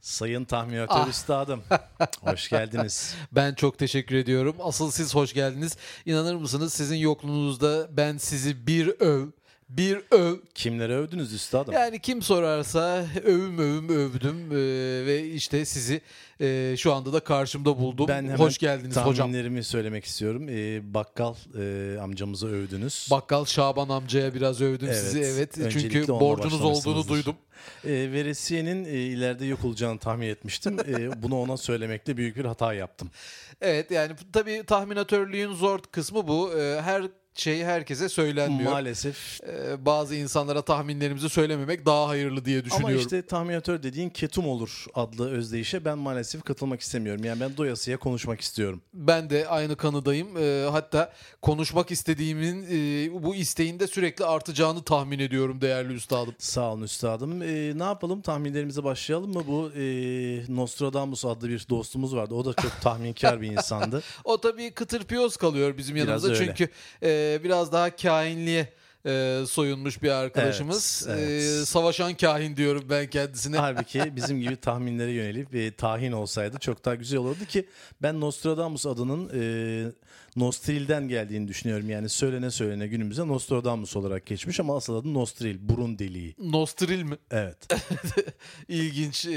Sayın tahminatör Ah. üstadım. Hoş geldiniz. Ben çok teşekkür ediyorum. Asıl siz hoş geldiniz. İnanır mısınız sizin yokluğunuzda ben sizi bir öv, bir öv. Kimleri övdünüz üstadım? Yani kim sorarsa övüm övüm övdüm Ee, ve işte sizi e, şu anda da karşımda buldum. ben hemen hoş geldiniz hocam. tahminlerimi söylemek istiyorum. Ee, bakkal e, amcamızı övdünüz. Bakkal Şaban amcaya biraz övdüm Evet, sizi evet. Çünkü borcunuz olduğunu duydum. Ee, veresiyenin e, ileride yok olacağını tahmin etmiştim. Ee, bunu ona söylemekte büyük bir hata yaptım. Evet yani tabii tahminatörlüğün zor kısmı bu. Ee, Her şey herkese söylenmiyor. Maalesef. Ee, Bazı insanlara tahminlerimizi söylememek daha hayırlı diye düşünüyorum. Ama işte tahminatör dediğin ketum olur adlı özdeyişe ben maalesef katılmak istemiyorum. Yani ben doyasıya konuşmak istiyorum. Ben de aynı kanıdayım. Ee, hatta konuşmak istediğimin e, bu isteğinde sürekli artacağını tahmin ediyorum değerli üstadım. Sağ olun üstadım. Ee, ne yapalım tahminlerimize başlayalım mı? Bu e, Nostradamus adlı bir dostumuz vardı. O da çok tahminkar bir insandı. O tabii kıtır piyoz kalıyor bizim yanımızda. öyle. Çünkü e, biraz daha kainliğe e, soyunmuş bir arkadaşımız. Evet, evet. E, savaşan kahin diyorum ben kendisine. Halbuki bizim gibi tahminlere yönelip e, tahin olsaydı çok daha güzel olurdu ki ben Nostradamus adının e, Nostril'den geldiğini düşünüyorum. Yani söylene söylene günümüze Nostradamus olarak geçmiş ama asıl adı Nostril, burun deliği. Nostril mi? Evet. İlginç e,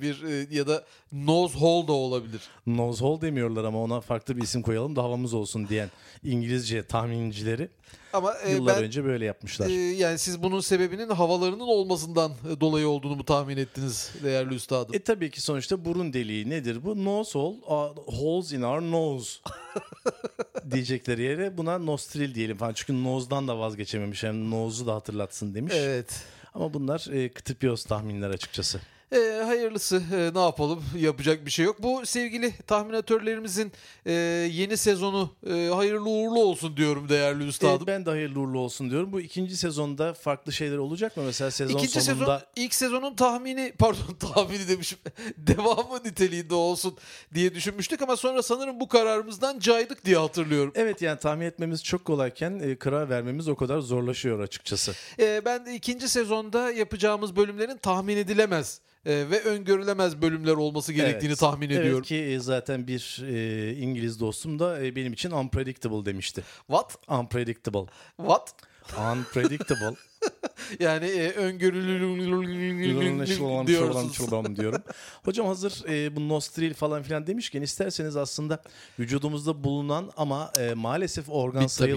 bir e, ya da nose hole da olabilir. Nose hole demiyorlar ama ona farklı bir isim koyalım da havamız olsun diyen İngilizce tahmincileri Ama e, yıllar ben önce böyle yapmışlar. e, yani siz bunun sebebinin havalarının olmasından e, dolayı olduğunu mu tahmin ettiniz değerli üstadım? E tabii ki sonuçta burun deliği nedir bu? Nose hole, uh, holes in our nose diyecekleri yere buna nostril diyelim falan. Çünkü nose'dan da vazgeçememiş. Yani nose'u da hatırlatsın demiş. Evet. Ama bunlar e, kıtıpiyos tahminler açıkçası. E, hayırlısı e, ne yapalım yapacak bir şey yok. Bu sevgili tahminatörlerimizin e, yeni sezonu e, hayırlı uğurlu olsun diyorum değerli E, üstadım. ben de hayırlı uğurlu olsun diyorum. Bu ikinci sezonda farklı şeyler olacak mı? Mesela sezon İkinci sonunda... sezon ilk sezonun tahmini pardon tahmini demişim devamı niteliğinde olsun diye düşünmüştük ama sonra sanırım bu kararımızdan caydık diye hatırlıyorum. Evet yani tahmin etmemiz çok kolayken e, karar vermemiz o kadar zorlaşıyor açıkçası. E, ben de ikinci sezonda yapacağımız bölümlerin tahmin edilemez e, ve öngörülemez bölümler olması gerektiğini Evet. tahmin Evet ediyorum. ki e, zaten bir e, İngiliz dostum da e, benim için unpredictable demişti. What? Unpredictable. What? Unpredictable. Yani e, öngörülü diyorsunuz. diyorum. Hocam hazır e, bu nostril falan filan demişken isterseniz aslında vücudumuzda bulunan ama e, maalesef organ Bir tabii.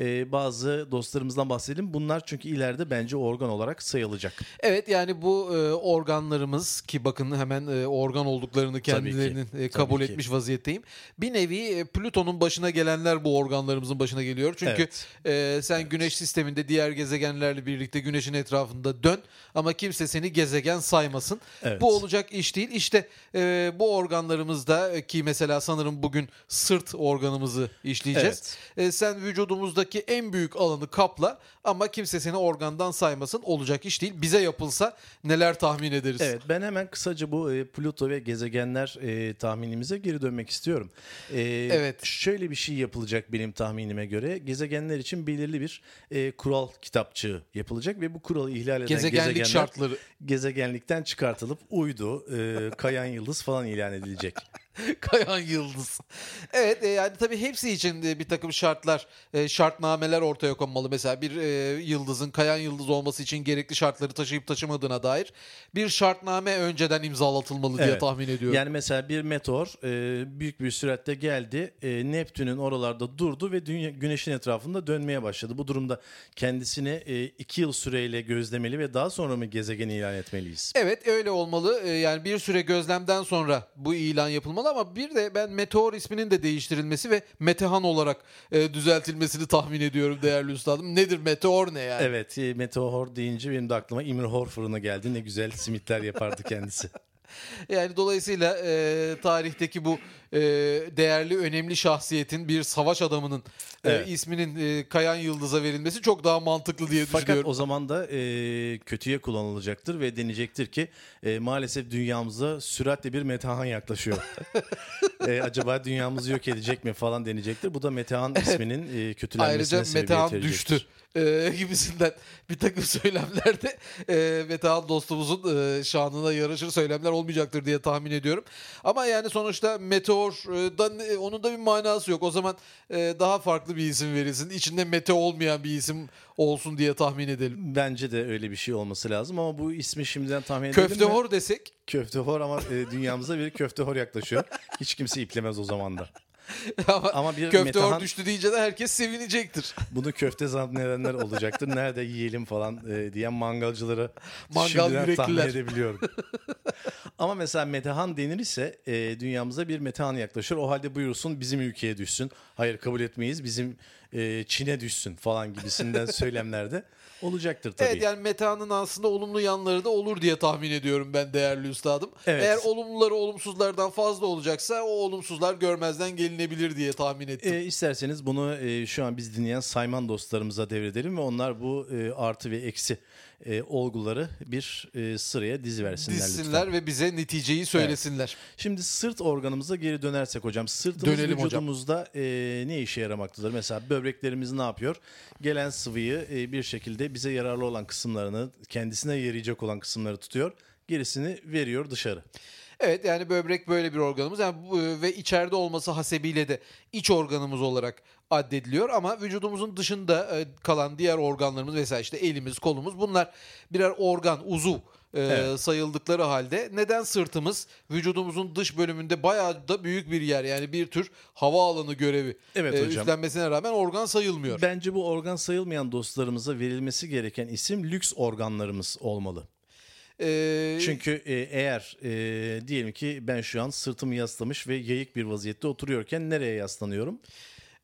E, bazı dostlarımızdan bahsedelim. Bunlar çünkü ileride bence organ olarak sayılacak. Evet yani bu e, organlarımız ki bakın hemen e, organ olduklarını kendilerinin e, tabii kabul ki. etmiş vaziyetteyim. Bir nevi e, Plüton'un başına gelenler bu organlarımızın başına geliyor. Çünkü Evet. e, sen güneş sisteminde diğer gezegenlerle birlikte güneşin etrafında dön ama kimse seni gezegen saymasın. Evet. Bu olacak iş değil. İşte e, bu organlarımızda e, ki mesela sanırım bugün sırt organımızı işleyeceğiz. E, sen vücudumuzdaki en büyük alanı kapla ama kimse seni organdan saymasın. Olacak iş değil. Bize yapılsa neler tahmin ederiz. Evet ben hemen kısaca bu e, Plüto ve gezegenler e, tahminimize geri dönmek istiyorum. E, Evet. Şöyle bir şey yapılacak benim tahminime göre. Gezegenler için belirli bir e, kural kitapçığı yapılacak ve bu kuralı ihlal eden Gezegenlik gezegenler şartları. gezegenlikten çıkartılıp uydu, e, kayan yıldız falan ilan edilecek. Kayan Yıldız. Evet e, yani tabii hepsi için de bir takım şartlar, e, şartnameler ortaya konmalı. Mesela bir e, yıldızın kayan yıldız olması için gerekli şartları taşıyıp taşımadığına dair bir şartname önceden imzalatılmalı diye Evet. tahmin ediyorum. Yani mesela bir meteor e, büyük bir süratle geldi. E, Neptün'ün oralarda durdu ve dünya, güneşin etrafında dönmeye başladı. Bu durumda kendisini e, iki yıl süreyle gözlemeli ve daha sonra mı gezegen ilan etmeliyiz? Evet öyle olmalı. Ee, Yani bir süre gözlemden sonra bu ilan yapılmalı ama bir de ben meteor isminin de değiştirilmesi ve metehan olarak e, düzeltilmesini tahmin ediyorum değerli üstadım. Nedir meteor ne yani? Evet, e, meteor deyince benim de aklıma İmrhor fırını geldi. Ne güzel simitler yapardı kendisi. Yani dolayısıyla e, tarihteki bu e, değerli önemli şahsiyetin bir savaş adamının e, Evet. isminin e, Kayan Yıldız'a verilmesi çok daha mantıklı diye Fakat düşünüyorum. o zaman da e, kötüye kullanılacaktır ve denecektir ki e, maalesef dünyamıza süratle bir metehan yaklaşıyor. e, acaba dünyamızı yok edecek mi falan denecektir. Bu da metehan isminin e, kötülenmesine Ayrıca Metehan düştü e, gibisinden bir takım söylemlerde e, Metehan dostumuzun e, şanına yaraşır söylemler olmayacaktır diye tahmin ediyorum. Ama yani sonuçta meteor e, da, ne- onun da bir manası yok. O zaman e, daha farklı bir isim verilsin. İçinde mete olmayan bir isim olsun diye tahmin edelim. Bence de öyle bir şey olması lazım ama bu ismi şimdiden tahmin edelim mi? Köftehor desek Köftehor ama e, dünyamıza bir köftehor yaklaşıyor. Hiç kimse iplemez o zaman da. ama, Ama bir köftehor Metehan- düştü deyince de herkes sevinecektir. Bunu köfte zannedenler olacaktır. Nerede yiyelim falan e, diyen mangalcıları Mangal şimdiden tahmin yürekliler. edebiliyorum. Ama mesela Metehan denir ise e, dünyamıza bir Metehan yaklaşır. O halde buyursun bizim ülkeye düşsün. Hayır kabul etmeyiz bizim e, Çin'e düşsün falan gibisinden söylemlerde olacaktır tabii. Evet yani metanın aslında olumlu yanları da olur diye tahmin ediyorum ben değerli üstadım. Evet. Eğer olumluları olumsuzlardan fazla olacaksa o olumsuzlar görmezden gelinebilir diye tahmin ettim. E, isterseniz bunu e, şu an biz dinleyen sayman dostlarımıza devredelim ve onlar bu e, artı ve eksi e, olguları bir e, sıraya diziversinler lütfen. Dizsinler ve bize neticeyi söylesinler. Şimdi sırt organımıza geri dönersek hocam. Sırtımız Dönelim hocam. vücudumuzda e, ne işe yaramaktadır? Mesela böbreklerimiz ne yapıyor? Gelen sıvıyı e, bir şekilde bize yararlı olan kısımlarını, kendisine yarayacak olan kısımları tutuyor. Gerisini veriyor dışarı. Evet yani böbrek böyle bir organımız yani bu- ve içeride olması hasebiyle de iç organımız olarak addediliyor ama vücudumuzun dışında e, kalan diğer organlarımız mesela işte elimiz, kolumuz bunlar birer organ, uzuv e, Evet. sayıldıkları halde neden sırtımız vücudumuzun dış bölümünde bayağı da büyük bir yer yani bir tür hava alanı görevi Evet e, hocam. üstlenmesine rağmen organ sayılmıyor. Bence bu organ sayılmayan dostlarımıza verilmesi gereken isim lüks organlarımız olmalı. E, Çünkü e, eğer e, diyelim ki ben şu an sırtımı yaslamış ve yayık bir vaziyette oturuyorken nereye yaslanıyorum?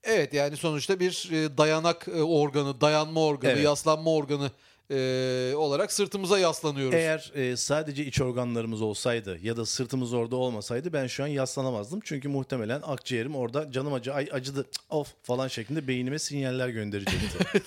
Evet yani sonuçta bir e, dayanak e, organı, dayanma organı, Evet. yaslanma organı e, olarak sırtımıza yaslanıyoruz. Eğer e, sadece iç organlarımız olsaydı ya da sırtımız orada olmasaydı ben şu an yaslanamazdım. Çünkü muhtemelen akciğerim orada canım acı ay acıdı cık, of falan şeklinde beynime sinyaller gönderecekti.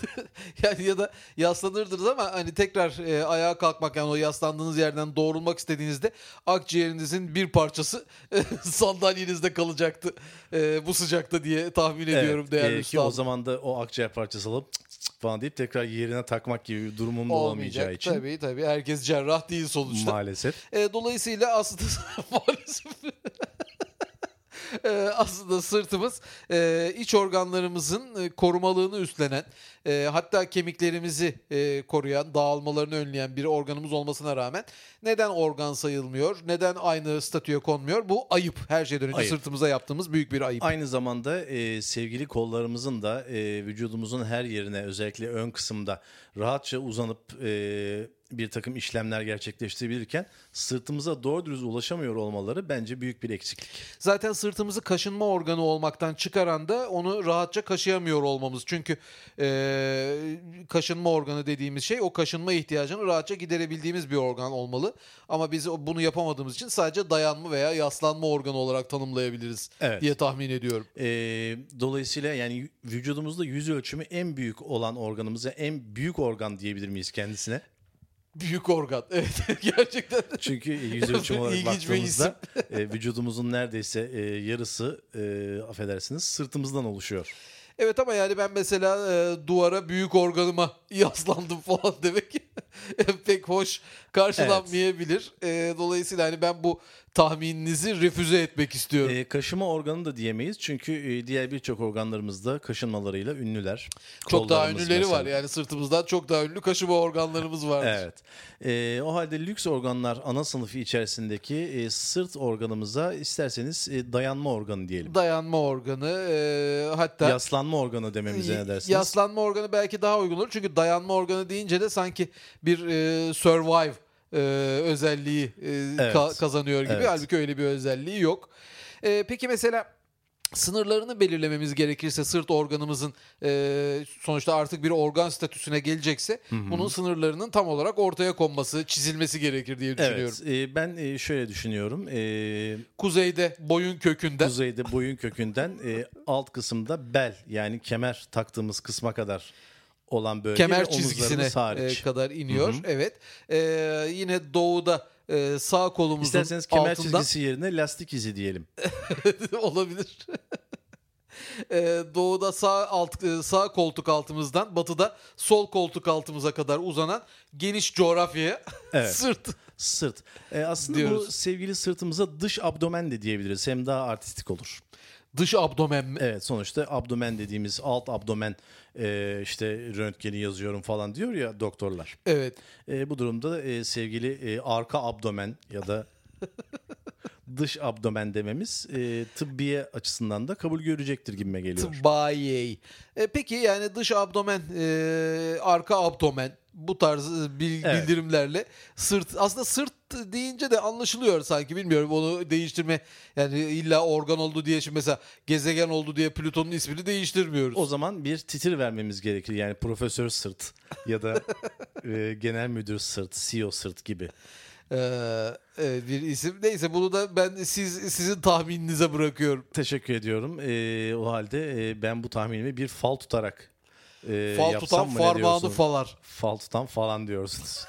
Yani ya da yaslanırdınız ama hani tekrar e, ayağa kalkmak yani o yaslandığınız yerden doğrulmak istediğinizde akciğerinizin bir parçası e, sandalyenizde kalacaktı e, bu sıcakta diye tahmin ediyorum Evet, değerli e, ki o zaman da o akciğer parçası alıp cık falan deyip tekrar yerine takmak gibi bir durumum da olamayacağı için Tabii tabii herkes cerrah değil sonuçta. maalesef. E, dolayısıyla aslında maalesef E, aslında sırtımız e, iç organlarımızın e, korumalığını üstlenen e, hatta kemiklerimizi e, koruyan dağılmalarını önleyen bir organımız olmasına rağmen neden organ sayılmıyor neden aynı statüye konmuyor bu ayıp her şeyden önce Ayıp. sırtımıza yaptığımız büyük bir ayıp. Aynı zamanda e, sevgili kollarımızın da e, vücudumuzun her yerine özellikle ön kısımda rahatça uzanıp e, bir takım işlemler gerçekleştirebilirken sırtımıza doğru dürüst ulaşamıyor olmaları bence büyük bir eksiklik. Zaten sırtımızı kaşınma organı olmaktan çıkaran da onu rahatça kaşıyamıyor olmamız. Çünkü e, kaşınma organı dediğimiz şey o kaşınma ihtiyacını rahatça giderebildiğimiz bir organ olmalı. Ama biz bunu yapamadığımız için sadece dayanma veya yaslanma organı olarak tanımlayabiliriz Evet. diye tahmin ediyorum. E, dolayısıyla yani vücudumuzda yüz ölçümü en büyük olan organımıza en büyük organ diyebilir miyiz kendisine? Büyük organ. Evet gerçekten. Çünkü yüz ölçümü olarak baktığımızda e, vücudumuzun neredeyse e, yarısı e, affedersiniz sırtımızdan oluşuyor. Evet ama yani ben mesela e, duvara büyük organıma yaslandım falan demek pek hoş karşılanmayabilir. E, dolayısıyla hani ben bu tahmininizi refüze etmek istiyorum. E, kaşıma organı da diyemeyiz çünkü e, diğer birçok organlarımızda kaşınmalarıyla ünlüler. çok daha ünlüleri var mesela. yani sırtımızdan çok daha ünlü kaşıma organlarımız var. Evet. E, o halde lüks organlar ana sınıfı içerisindeki e, sırt organımıza isterseniz e, dayanma organı diyelim. Dayanma organı e, hatta Yaslanma organı dememize ne dersiniz? Yaslanma organı belki daha uygun olur. Çünkü dayanma organı deyince de sanki bir e, survive e, özelliği e, Evet. ka- kazanıyor gibi. Evet. Halbuki öyle bir özelliği yok. E, peki mesela sınırlarını belirlememiz gerekirse sırt organımızın e, sonuçta artık bir organ statüsüne gelecekse bunun sınırlarının tam olarak ortaya konması, çizilmesi gerekir diye düşünüyorum. Evet. e, ben e, şöyle düşünüyorum. E, Kuzeyde boyun kökünden kuzeyde boyun kökünden e, alt kısımda bel yani kemer taktığımız kısma kadar olan bölge kemer çizgisine omuzlarımız hariç. e, kadar iniyor. Evet. E, yine doğuda e, sağ kolumuzun İsterseniz kemer altından çizgisi yerine lastik izi diyelim. olabilir. E, doğuda sağ alt e, sağ koltuk altımızdan batıda sol koltuk altımıza kadar uzanan geniş coğrafyaya Evet. sırt Sırt. E, aslında bu Diyoruz. sevgili sırtımıza dış abdomen de diyebiliriz. Hem daha artistik olur. Dış abdomen? Evet sonuçta abdomen dediğimiz alt abdomen e, işte röntgeni yazıyorum falan diyor ya doktorlar. Evet. E, bu durumda e, sevgili e, arka abdomen ya da dış abdomen dememiz e, tıbbiye açısından da kabul görecektir gibime geliyor. Tıbbayi. E, peki yani dış abdomen, e, arka abdomen bu tarz e, bil- Evet. bildirimlerle sırt aslında sırt deyince de anlaşılıyor sanki bilmiyorum onu değiştirme yani illa organ oldu diye şimdi mesela gezegen oldu diye Plüton'un ismini değiştirmiyoruz. O zaman bir titir vermemiz gerekir. Yani profesör sırt ya da e, genel müdür sırt, CEO sırt gibi. Ee, evet, bir isim neyse bunu da ben siz sizin tahmininize bırakıyorum. Teşekkür ediyorum. E, o halde e, ben bu tahminimi bir fal tutarak e, Fal tutan diyorsunuz? falar. Fal tutan falan diyorsunuz.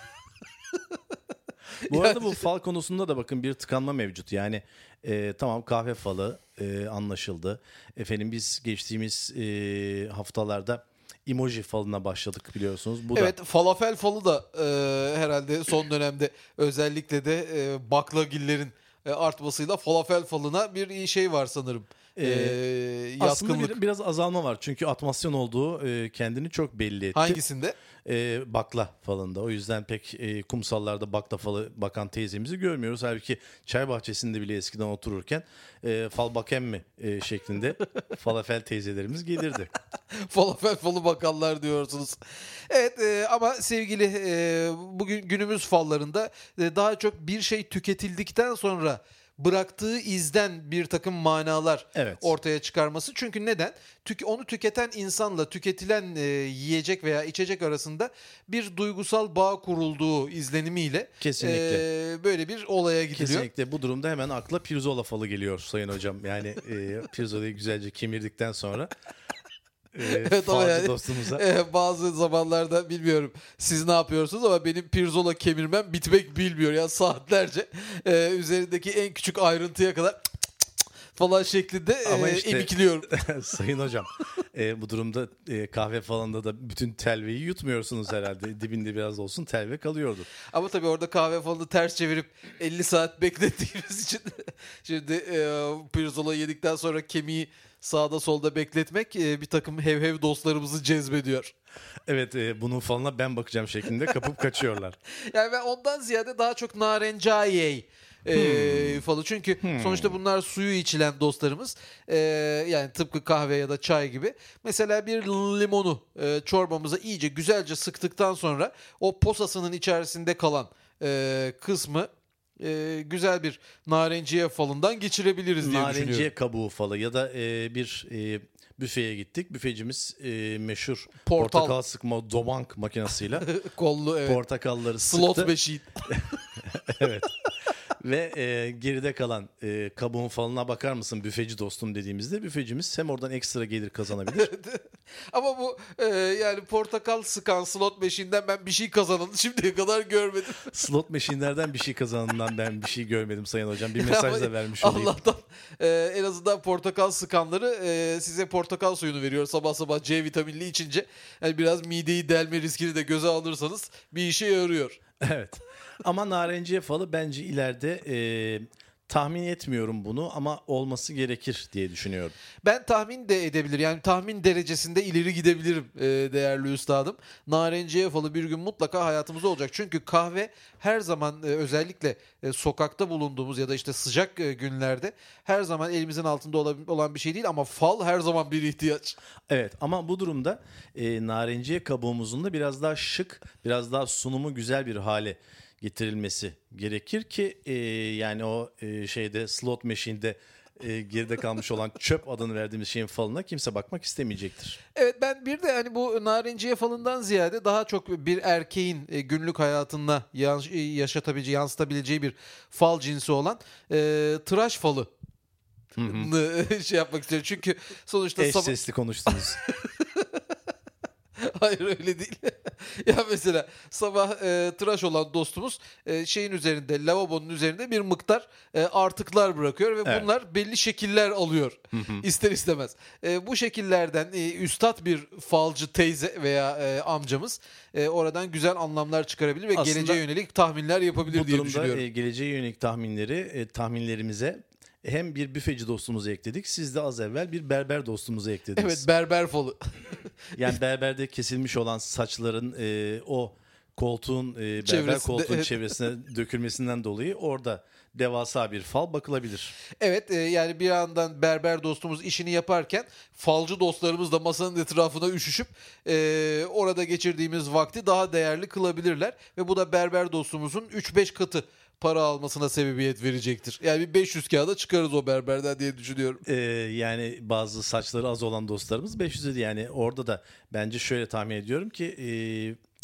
bu arada bu fal konusunda da bakın bir tıkanma mevcut. Yani e, tamam kahve falı e, anlaşıldı. Efendim biz geçtiğimiz e, haftalarda emoji falına başladık biliyorsunuz. Bu da Evet falafel falı da e, herhalde son dönemde özellikle de e, baklagillerin e, artmasıyla falafel falına bir şey var sanırım. E, aslında yaskınlık. bir- biraz azalma var. Çünkü atmasyon olduğu e, kendini çok belli etti. Hangisinde? E, bakla falında. O yüzden pek e, kumsallarda bakla falı bakan teyzemizi görmüyoruz. Halbuki çay bahçesinde bile eskiden otururken e, fal baken mi e, şeklinde falafel teyzelerimiz gelirdi. falafel falı bakanlar diyorsunuz. Evet e, ama sevgili e, bugün günümüz fallarında e, daha çok bir şey tüketildikten sonra bıraktığı izden bir takım manalar Evet. ortaya çıkarması. Çünkü neden? Tük onu tüketen insanla tüketilen e, yiyecek veya içecek arasında bir duygusal bağ kurulduğu izlenimiyle Kesinlikle. e, böyle bir olaya gidiliyor. Kesinlikle bu durumda hemen akla pirzola falı geliyor sayın hocam. Yani e, pirzolayı güzelce kemirdikten sonra e, Evet ama yani dostumuza. e, bazı zamanlarda bilmiyorum siz ne yapıyorsunuz ama benim pirzola kemirmem bitmek bilmiyor ya saatlerce e, üzerindeki en küçük ayrıntıya kadar falan şeklinde Ama e, işte- emikliyorum. Sayın hocam e, bu durumda e, kahve falında da bütün telveyi yutmuyorsunuz herhalde. Dibinde biraz olsun telve kalıyordur. Ama tabii orada kahve falı ters çevirip 50 saat beklettiğimiz için şimdi e, pirzola yedikten sonra kemiği sağda solda bekletmek e, bir takım hevhev dostlarımızı cezbediyor. Evet e, bunun falına ben bakacağım şeklinde kapıp kaçıyorlar. Yani ben ondan ziyade daha çok narencayey e, falı. Çünkü sonuçta bunlar suyu içilen dostlarımız. E, yani tıpkı kahve ya da çay gibi. Mesela bir limonu e, çorbamıza iyice güzelce sıktıktan sonra o posasının içerisinde kalan e, kısmı e, güzel bir narenciye falından geçirebiliriz diye Narenciye düşünüyorum. kabuğu falı ya da e, bir e, büfeye gittik. Büfecimiz e, meşhur Portal. portakal sıkma dobank makinesiyle Kollu evet. portakalları Slot sıktı. machine. evet. Ve e, geride kalan e, kabuğun falına bakar mısın büfeci dostum dediğimizde büfecimiz hem oradan ekstra gelir kazanabilir. Ama bu e, yani portakal sıkan slot machine'den ben bir şey kazanıldı şimdiye kadar görmedim. Slot machine'lerden bir şey kazanından ben bir şey görmedim sayın hocam. Bir mesaj da vermiş olayım. Allah'tan e, en azından portakal sıkanları e, size portakal suyunu veriyor sabah sabah C vitaminli içince. Yani biraz mideyi delme riskini de göze alırsanız bir işe yarıyor. Evet. Ama narenciye falı bence ileride e, tahmin etmiyorum bunu ama olması gerekir diye düşünüyorum. Ben tahmin de edebilir yani tahmin derecesinde ileri gidebilirim e, değerli üstadım. Narenciye falı bir gün mutlaka hayatımızda olacak. Çünkü kahve her zaman e, özellikle e, sokakta bulunduğumuz ya da işte sıcak e, günlerde her zaman elimizin altında olan, olan bir şey değil ama fal her zaman bir ihtiyaç. Evet ama bu durumda e, narenciye kabuğumuzun da biraz daha şık, biraz daha sunumu güzel bir hale getirilmesi gerekir ki e, yani o e, şeyde slot machine'de e, geride kalmış olan çöp adını verdiğimiz şeyin falına kimse bakmak istemeyecektir. Evet ben bir de hani bu narenciye falından ziyade daha çok bir erkeğin e, günlük hayatında yaş- e, yaşatabileceği, yansıtabileceği bir fal cinsi olan e, tıraş falı şey yapmak istiyorum. Çünkü sonuçta Eş sabah... sesli konuştunuz. Hayır öyle değil. ya mesela sabah e, tıraş olan dostumuz e, şeyin üzerinde lavabonun üzerinde bir miktar e, artıklar bırakıyor ve Evet. bunlar belli şekiller alıyor ister istemez. E, bu şekillerden e, üstad bir falcı teyze veya e, amcamız e, oradan güzel anlamlar çıkarabilir ve Aslında geleceğe yönelik tahminler yapabilir Bu diye durumda düşünüyorum. e, geleceğe yönelik tahminleri e, tahminlerimize hem bir büfeci dostumuzu ekledik. Siz de az evvel bir berber dostumuzu eklediniz. evet berber falı. Yani berberde kesilmiş olan saçların e, o koltuğun e, berber Çevresinde, koltuğun evet. çevresine dökülmesinden dolayı orada devasa bir fal bakılabilir. Evet e, yani bir yandan berber dostumuz işini yaparken falcı dostlarımız da masanın etrafına üşüşüp e, orada geçirdiğimiz vakti daha değerli kılabilirler. Ve bu da berber dostumuzun 3-5 katı para almasına sebebiyet verecektir. Yani bir 500 kağıda çıkarız o berberden diye düşünüyorum. E, yani bazı saçları az olan dostlarımız 500 lira yani orada da bence şöyle tahmin ediyorum ki e,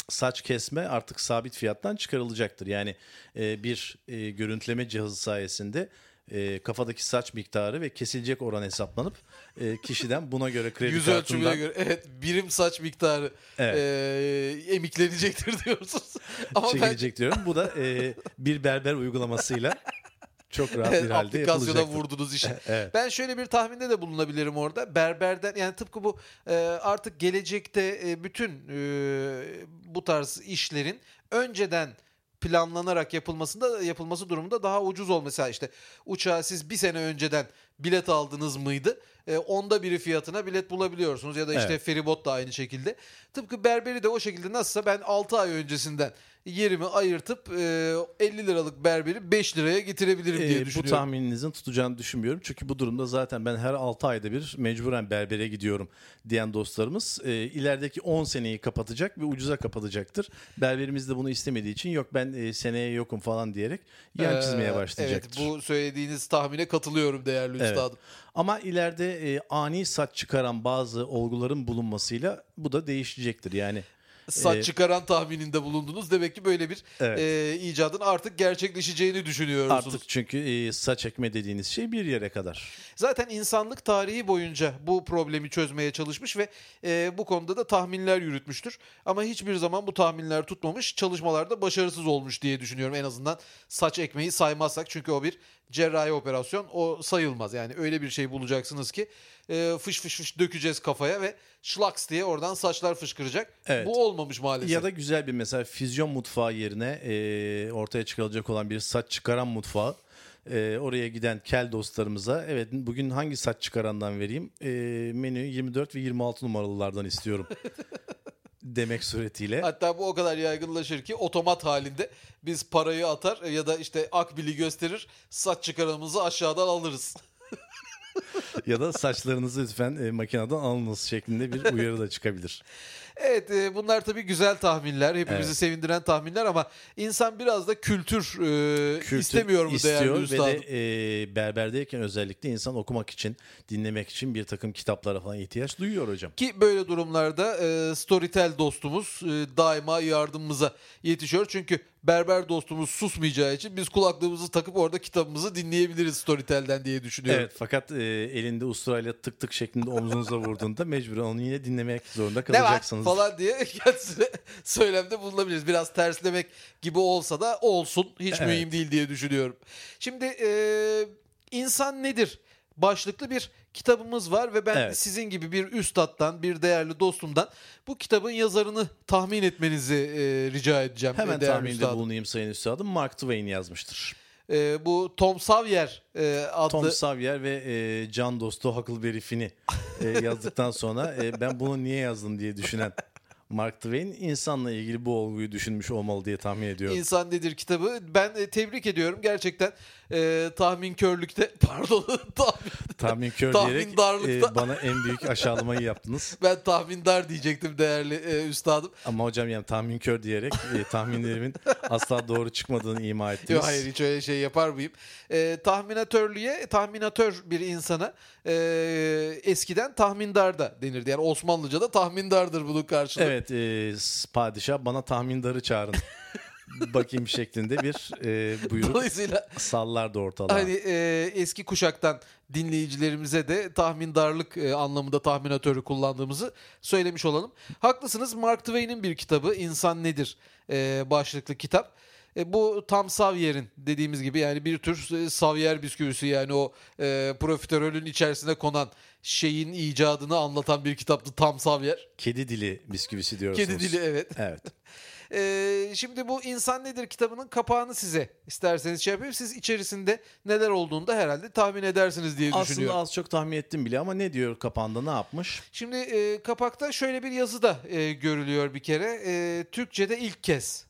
saç kesme artık sabit fiyattan çıkarılacaktır. Yani e, bir e, görüntüleme cihazı sayesinde e, kafadaki saç miktarı ve kesilecek oran hesaplanıp e, kişiden buna göre kredi Yüz kartından ölçümüne göre evet birim saç miktarı Evet. e, emiklenecektir diyorsunuz. Ama ben çekilecek diyorum. Bu da e, bir berber uygulamasıyla çok rahat Evet, bir halde aplikasyona vurdunuz işi. Evet. Ben şöyle bir tahminde de bulunabilirim orada. Berberden yani tıpkı bu e, artık gelecekte e, bütün e, bu tarz işlerin önceden planlanarak yapılmasında yapılması durumunda daha ucuz ol. Mesela işte uçağa siz bir sene önceden bilet aldınız mıydı? E, onda biri fiyatına bilet bulabiliyorsunuz ya da işte Evet. feribot da aynı şekilde. Tıpkı berberi de o şekilde nasılsa ben 6 ay öncesinden yerimi ayırtıp e, 50 liralık berberi 5 liraya getirebilirim diye bu düşünüyorum. tahmininizin tutacağını düşünmüyorum. Çünkü bu durumda zaten ben her 6 ayda bir mecburen berbere gidiyorum diyen dostlarımız e, ilerideki 10 seneyi kapatacak ve ucuza kapatacaktır. Berberimiz de bunu istemediği için yok ben e, seneye yokum falan diyerek yan Ee, çizmeye başlayacaktır. Evet bu söylediğiniz tahmine katılıyorum değerli Evet. üstadım. Ama ileride e, ani saç çıkaran bazı olguların bulunmasıyla bu da değişecektir. Yani Saç Ee, çıkaran tahmininde bulundunuz. Demek ki böyle bir Evet. e, icadın artık gerçekleşeceğini düşünüyorsunuz. artık çünkü e, saç ekme dediğiniz şey bir yere kadar. Zaten insanlık tarihi boyunca bu problemi çözmeye çalışmış ve e, bu konuda da tahminler yürütmüştür. Ama hiçbir zaman bu tahminler tutmamış, çalışmalarda başarısız olmuş diye düşünüyorum. En azından saç ekmeği saymazsak çünkü o bir cerrahi operasyon o sayılmaz. Yani öyle bir şey bulacaksınız ki e, fış fış fış dökeceğiz kafaya ve şlaks diye oradan saçlar fışkıracak. Evet. Bu olmamış maalesef. Ya da güzel bir mesela füzyon mutfağı yerine e, ortaya çıkarılacak olan bir saç çıkaran mutfağı e, oraya giden kel dostlarımıza evet bugün hangi saç çıkarandan vereyim E, menü 24 ve 26 numaralılardan istiyorum demek suretiyle. Hatta bu o kadar yaygınlaşır ki otomat halinde biz parayı atar ya da işte akbili gösterir saç çıkaranımızı aşağıdan alırız. ya da saçlarınızı lütfen e, makineden alınız şeklinde bir uyarı da çıkabilir. Evet e, bunlar tabii güzel tahminler hepimizi Evet. sevindiren tahminler ama insan biraz da kültür, e, Kültür istemiyor mu istiyor değerli ve üstadım? de e, berberdeyken özellikle insan okumak için, dinlemek için bir takım kitaplara falan ihtiyaç duyuyor hocam. Ki böyle durumlarda e, Storytel dostumuz e, daima yardımımıza yetişiyor. Çünkü berber dostumuz susmayacağı için biz kulaklığımızı takıp orada kitabımızı dinleyebiliriz Storytel'den diye düşünüyorum. Evet fakat e, elinde usturayla tık tık şeklinde omzunuza vurduğunda mecburen onu yine dinlemek zorunda ne var kalacaksınız. falan diye kendisine söylemde bulunabiliriz. Biraz terslemek gibi olsa da olsun. Hiç Evet. mühim değil diye düşünüyorum. Şimdi e, insan nedir? Başlıklı bir kitabımız var ve ben Evet. sizin gibi bir üstattan, bir değerli dostumdan bu kitabın yazarını tahmin etmenizi e, rica edeceğim. Hemen tahminde üstadım. bulunayım sayın üstadım. Mark Twain yazmıştır. E, bu Tom Sawyer e, adlı Tom Sawyer ve e, can dostu Huckleberry Finn'i e, yazdıktan sonra e, ben bunu niye yazdım diye düşünen Mark Twain insanla ilgili bu olguyu düşünmüş olmalı diye tahmin ediyorum. İnsan Nedir kitabı. Ben e, tebrik ediyorum. Gerçekten e, tahmin körlükte pardon tahmin, Tahmin kör diyerek e, bana en büyük aşağılamayı yaptınız. ben tahmindar diyecektim değerli e, üstadım. Ama hocam yani tahmin kör diyerek e, tahminlerimin asla doğru çıkmadığını ima ettiniz. Yok hayır hiç öyle şey yapar mıyım? E, tahminatörlüğe tahminatör bir insana e, eskiden tahmindar da denirdi. Yani Osmanlıca'da tahmindardır bunun karşılığı. Evet e, padişah bana tahmindarı çağırın bakayım şeklinde bir e, buyruk Dolayısıyla sallardı ortalığa. hani e, eski kuşaktan dinleyicilerimize de tahmindarlık e, anlamında tahminatörü kullandığımızı söylemiş olalım. Haklısınız Mark Twain'in bir kitabı İnsan Nedir e, başlıklı kitap. E, bu tam Savyer'in dediğimiz gibi yani bir tür e, Savyer bisküvisi yani o e, profiterolün içerisine konan şeyin icadını anlatan bir kitaptı tam Savyer. Kedi dili bisküvisi diyorsunuz. Kedi dili evet. Evet. Ee, şimdi bu İnsan Nedir kitabının kapağını size isterseniz şey yapayım. Siz içerisinde neler olduğunu da herhalde tahmin edersiniz diye Aslında düşünüyorum. az çok tahmin ettim bile ama ne diyor kapağında ne yapmış? Şimdi e, kapakta şöyle bir yazı da e, görülüyor bir kere. E, Türkçe'de ilk kez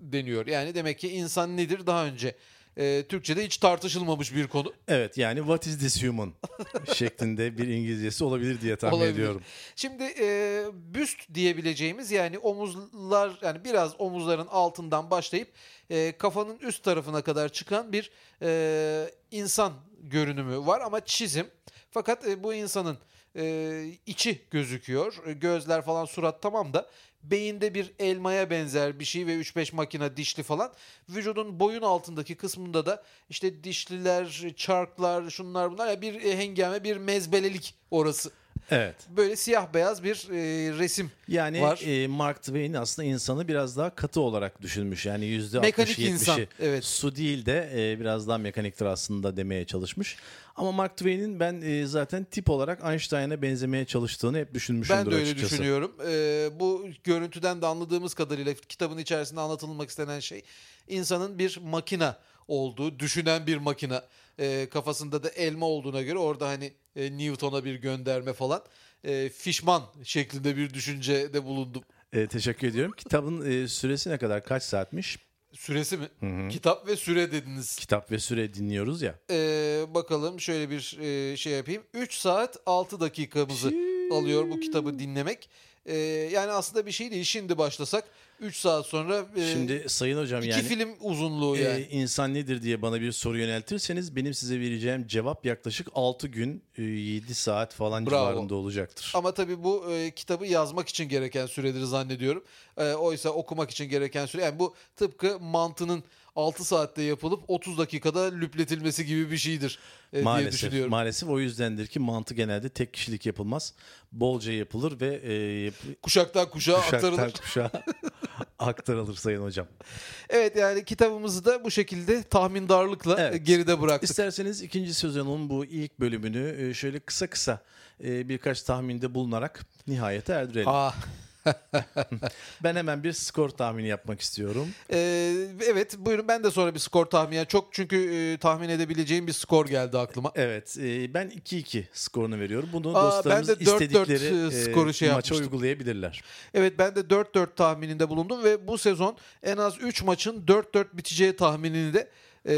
deniyor. Yani demek ki insan nedir daha önce e, Türkçe'de hiç tartışılmamış bir konu. Evet yani what is this human şeklinde bir İngilizcesi olabilir diye tahmin Olabilir. ediyorum. Şimdi e, büst diyebileceğimiz yani omuzlar yani biraz omuzların altından başlayıp e, kafanın üst tarafına kadar çıkan bir e, insan görünümü var ama çizim. Fakat e, bu insanın e, içi gözüküyor. Gözler falan surat tamam da beyinde bir elmaya benzer bir şey ve 3-5 makine dişli falan. Vücudun boyun altındaki kısmında da işte dişliler, çarklar, şunlar bunlar ya bir e, hengame bir mezbelelik orası. Evet. Böyle siyah beyaz bir e, resim. Yani Var. e, Mark Twain aslında insanı biraz daha katı olarak düşünmüş. Yani yüzde Mekanik 60-70'i insan, evet. su değil de e, biraz daha mekaniktir aslında demeye çalışmış. Ama Mark Twain'in ben e, zaten tip olarak Einstein'a benzemeye çalıştığını hep düşünmüşümdür Ben de öyle açıkçası. düşünüyorum. E, bu görüntüden de anladığımız kadarıyla kitabın içerisinde anlatılmak istenen şey insanın bir makina olduğu, düşünen bir makina. E, kafasında da elma olduğuna göre orada hani e, Newton'a bir gönderme falan. E, fişman şeklinde bir düşüncede bulundum. E, teşekkür ediyorum. Kitabın e, süresi ne kadar? Kaç saatmiş? Süresi mi? Kitap ve süre dediniz. Kitap ve süre dinliyoruz ya. Ee, bakalım şöyle bir e, şey yapayım. 3 saat 6 dakikamızı alıyor bu kitabı dinlemek. Ee, yani aslında bir şey değil. Şimdi başlasak 3 saat sonra e, Şimdi Sayın Hocam iki yani film uzunluğu e, yani. insan nedir diye bana bir soru yöneltirseniz benim size vereceğim cevap yaklaşık 6 gün e, 7 saat falan Bravo. civarında olacaktır. Ama tabii bu e, kitabı yazmak için gereken süredir zannediyorum. E, oysa okumak için gereken süre. Yani bu tıpkı mantının 6 saatte yapılıp 30 dakikada lüpletilmesi gibi bir şeydir e, diye Maalesef, düşünüyorum. maalesef o yüzdendir ki mantı genelde tek kişilik yapılmaz. Bolca yapılır ve e, yap- Kuşaktan kuşağa kuşaktan aktarılır. kuşağa aktarılır Sayın Hocam. Evet yani kitabımızı da bu şekilde tahmindarlıkla Evet. e, geride bıraktık. İsterseniz ikinci sezonun bu ilk bölümünü e, şöyle kısa kısa e, birkaç tahminde bulunarak nihayete erdirelim. Aa, Ben hemen bir skor tahmini yapmak istiyorum. e, evet buyurun ben de sonra bir skor tahmini. Yani çok çünkü e, tahmin edebileceğim bir skor geldi aklıma. Evet, e, ben 2-2 skorunu veriyorum. Bunu Aa, dostlarımız ben de 4-4 istedikleri e, skoru şey maça yapmıştım. uygulayabilirler. Evet ben de 4-4 tahmininde bulundum ve bu sezon en az 3 maçın 4-4 biteceği tahminini de e,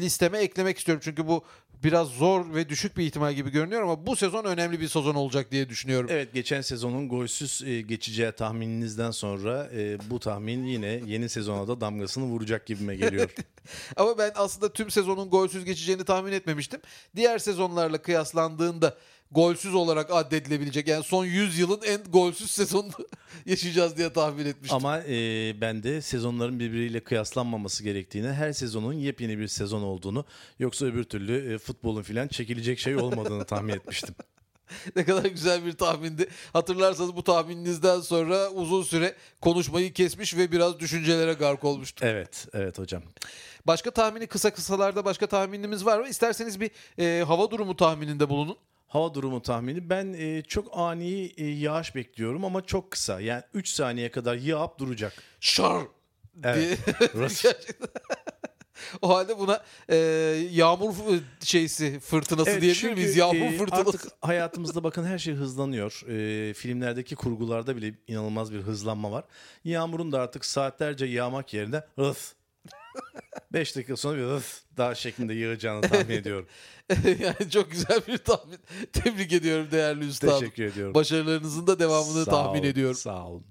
listeme eklemek istiyorum. Çünkü bu biraz zor ve düşük bir ihtimal gibi görünüyor ama bu sezon önemli bir sezon olacak diye düşünüyorum. Evet, geçen sezonun golsüz e, geçeceği tahmininizden sonra e, bu tahmin yine yeni sezona da damgasını vuracak gibime geliyor. Ama ben aslında tüm sezonun golsüz geçeceğini tahmin etmemiştim. Diğer sezonlarla kıyaslandığında golsüz olarak addedilebilecek yani son 100 yılın en golsüz sezonunu yaşayacağız diye tahmin etmiştim. Ama e, ben de sezonların birbiriyle kıyaslanmaması gerektiğini, her sezonun yepyeni bir sezon olduğunu, yoksa öbür türlü e, futbolun filan çekilecek şey olmadığını tahmin etmiştim. Ne kadar güzel bir tahmindi. Hatırlarsanız bu tahmininizden sonra uzun süre konuşmayı kesmiş ve biraz düşüncelere gark olmuştu. Evet, evet hocam. Başka tahmini kısa kısalarda başka tahminimiz var mı? İsterseniz bir e, hava durumu tahmininde bulunun. Hava durumu tahmini. Ben e, çok ani e, yağış bekliyorum ama çok kısa. Yani 3 saniye kadar yağıp duracak. Şar. Evet. O halde buna e, yağmur şeysi fırtınası Evet, diyebilir çünkü, miyiz? Yağmur e, fırtınası. Artık hayatımızda bakın her şey hızlanıyor. E, filmlerdeki kurgularda bile inanılmaz bir hızlanma var. Yağmurun da artık saatlerce yağmak yerine ıh 5 dakika sonra bir ıh daha şeklinde yağacağını tahmin ediyorum. yani çok güzel bir tahmin. Tebrik ediyorum değerli üstadım. Teşekkür ediyorum. Başarılarınızın da devamını Sağ tahmin olun, ediyorum. Sağ olun.